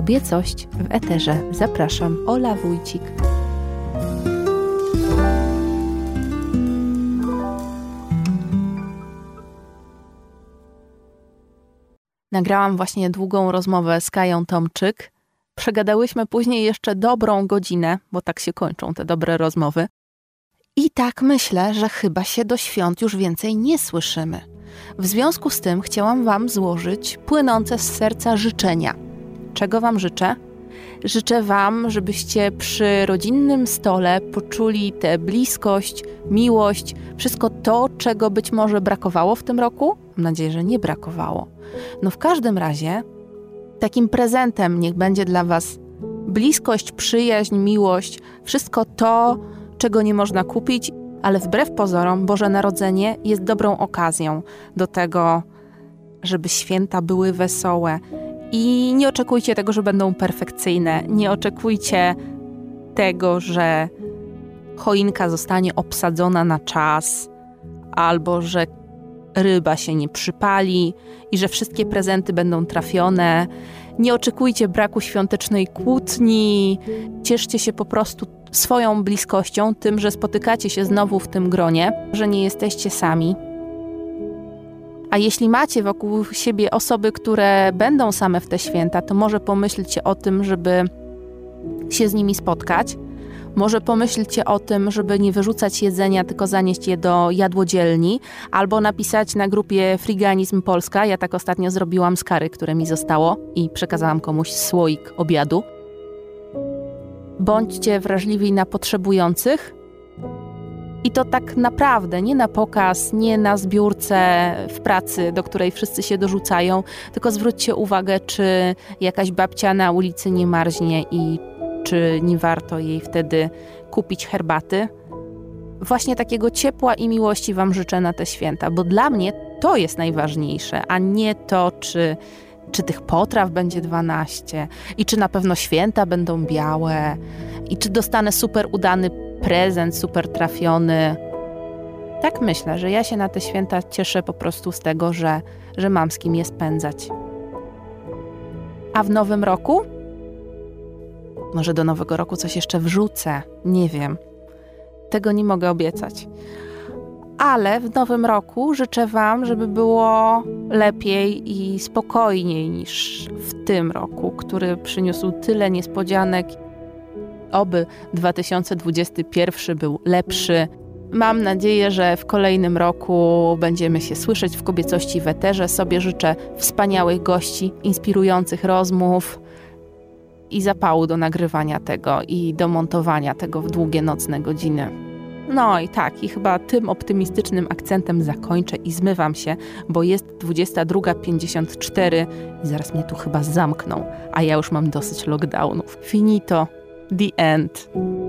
Kobiecość w Eterze. Zapraszam, Ola Wójcik. Nagrałam właśnie długą rozmowę z Kają Tomczyk. Przegadałyśmy później jeszcze dobrą godzinę, bo tak się kończą te dobre rozmowy. I tak myślę, że chyba się do świąt już więcej nie słyszymy. W związku z tym chciałam Wam złożyć płynące z serca życzenia. Czego Wam życzę? Życzę Wam, żebyście przy rodzinnym stole poczuli tę bliskość, miłość, wszystko to, czego być może brakowało w tym roku. Mam nadzieję, że nie brakowało. No w każdym razie, takim prezentem niech będzie dla Was bliskość, przyjaźń, miłość, wszystko to, czego nie można kupić, ale wbrew pozorom Boże Narodzenie jest dobrą okazją do tego, żeby święta były wesołe. I nie oczekujcie tego, że będą perfekcyjne. Nie oczekujcie tego, że choinka zostanie obsadzona na czas, albo że ryba się nie przypali i że wszystkie prezenty będą trafione. Nie oczekujcie braku świątecznej kłótni. Cieszcie się po prostu swoją bliskością, tym, że spotykacie się znowu w tym gronie, że nie jesteście sami. A jeśli macie wokół siebie osoby, które będą same w te święta, to może pomyślcie o tym, żeby się z nimi spotkać. Może pomyślcie o tym, żeby nie wyrzucać jedzenia, tylko zanieść je do jadłodzielni, albo napisać na grupie Friganizm Polska. Ja tak ostatnio zrobiłam z kary, które mi zostało i przekazałam komuś słoik obiadu. Bądźcie wrażliwi na potrzebujących. I to tak naprawdę, nie na pokaz, nie na zbiórce w pracy, do której wszyscy się dorzucają, tylko zwróćcie uwagę, czy jakaś babcia na ulicy nie marznie i czy nie warto jej wtedy kupić herbaty. Właśnie takiego ciepła i miłości Wam życzę na te święta, bo dla mnie to jest najważniejsze, a nie to, czy czy tych potraw będzie 12 i czy na pewno święta będą białe i czy dostanę super udany prezent, super trafiony. Tak myślę, że ja się na te święta cieszę po prostu z tego, że, że mam z kim je spędzać. A w nowym roku? Może do nowego roku coś jeszcze wrzucę, nie wiem. Tego nie mogę obiecać ale w nowym roku życzę Wam, żeby było lepiej i spokojniej niż w tym roku, który przyniósł tyle niespodzianek. Oby 2021 był lepszy. Mam nadzieję, że w kolejnym roku będziemy się słyszeć w kobiecości w eterze. Sobie życzę wspaniałych gości, inspirujących rozmów i zapału do nagrywania tego i do montowania tego w długie nocne godziny. No i tak, i chyba tym optymistycznym akcentem zakończę i zmywam się, bo jest 22.54 i zaraz mnie tu chyba zamkną, a ja już mam dosyć lockdownów. Finito. The end.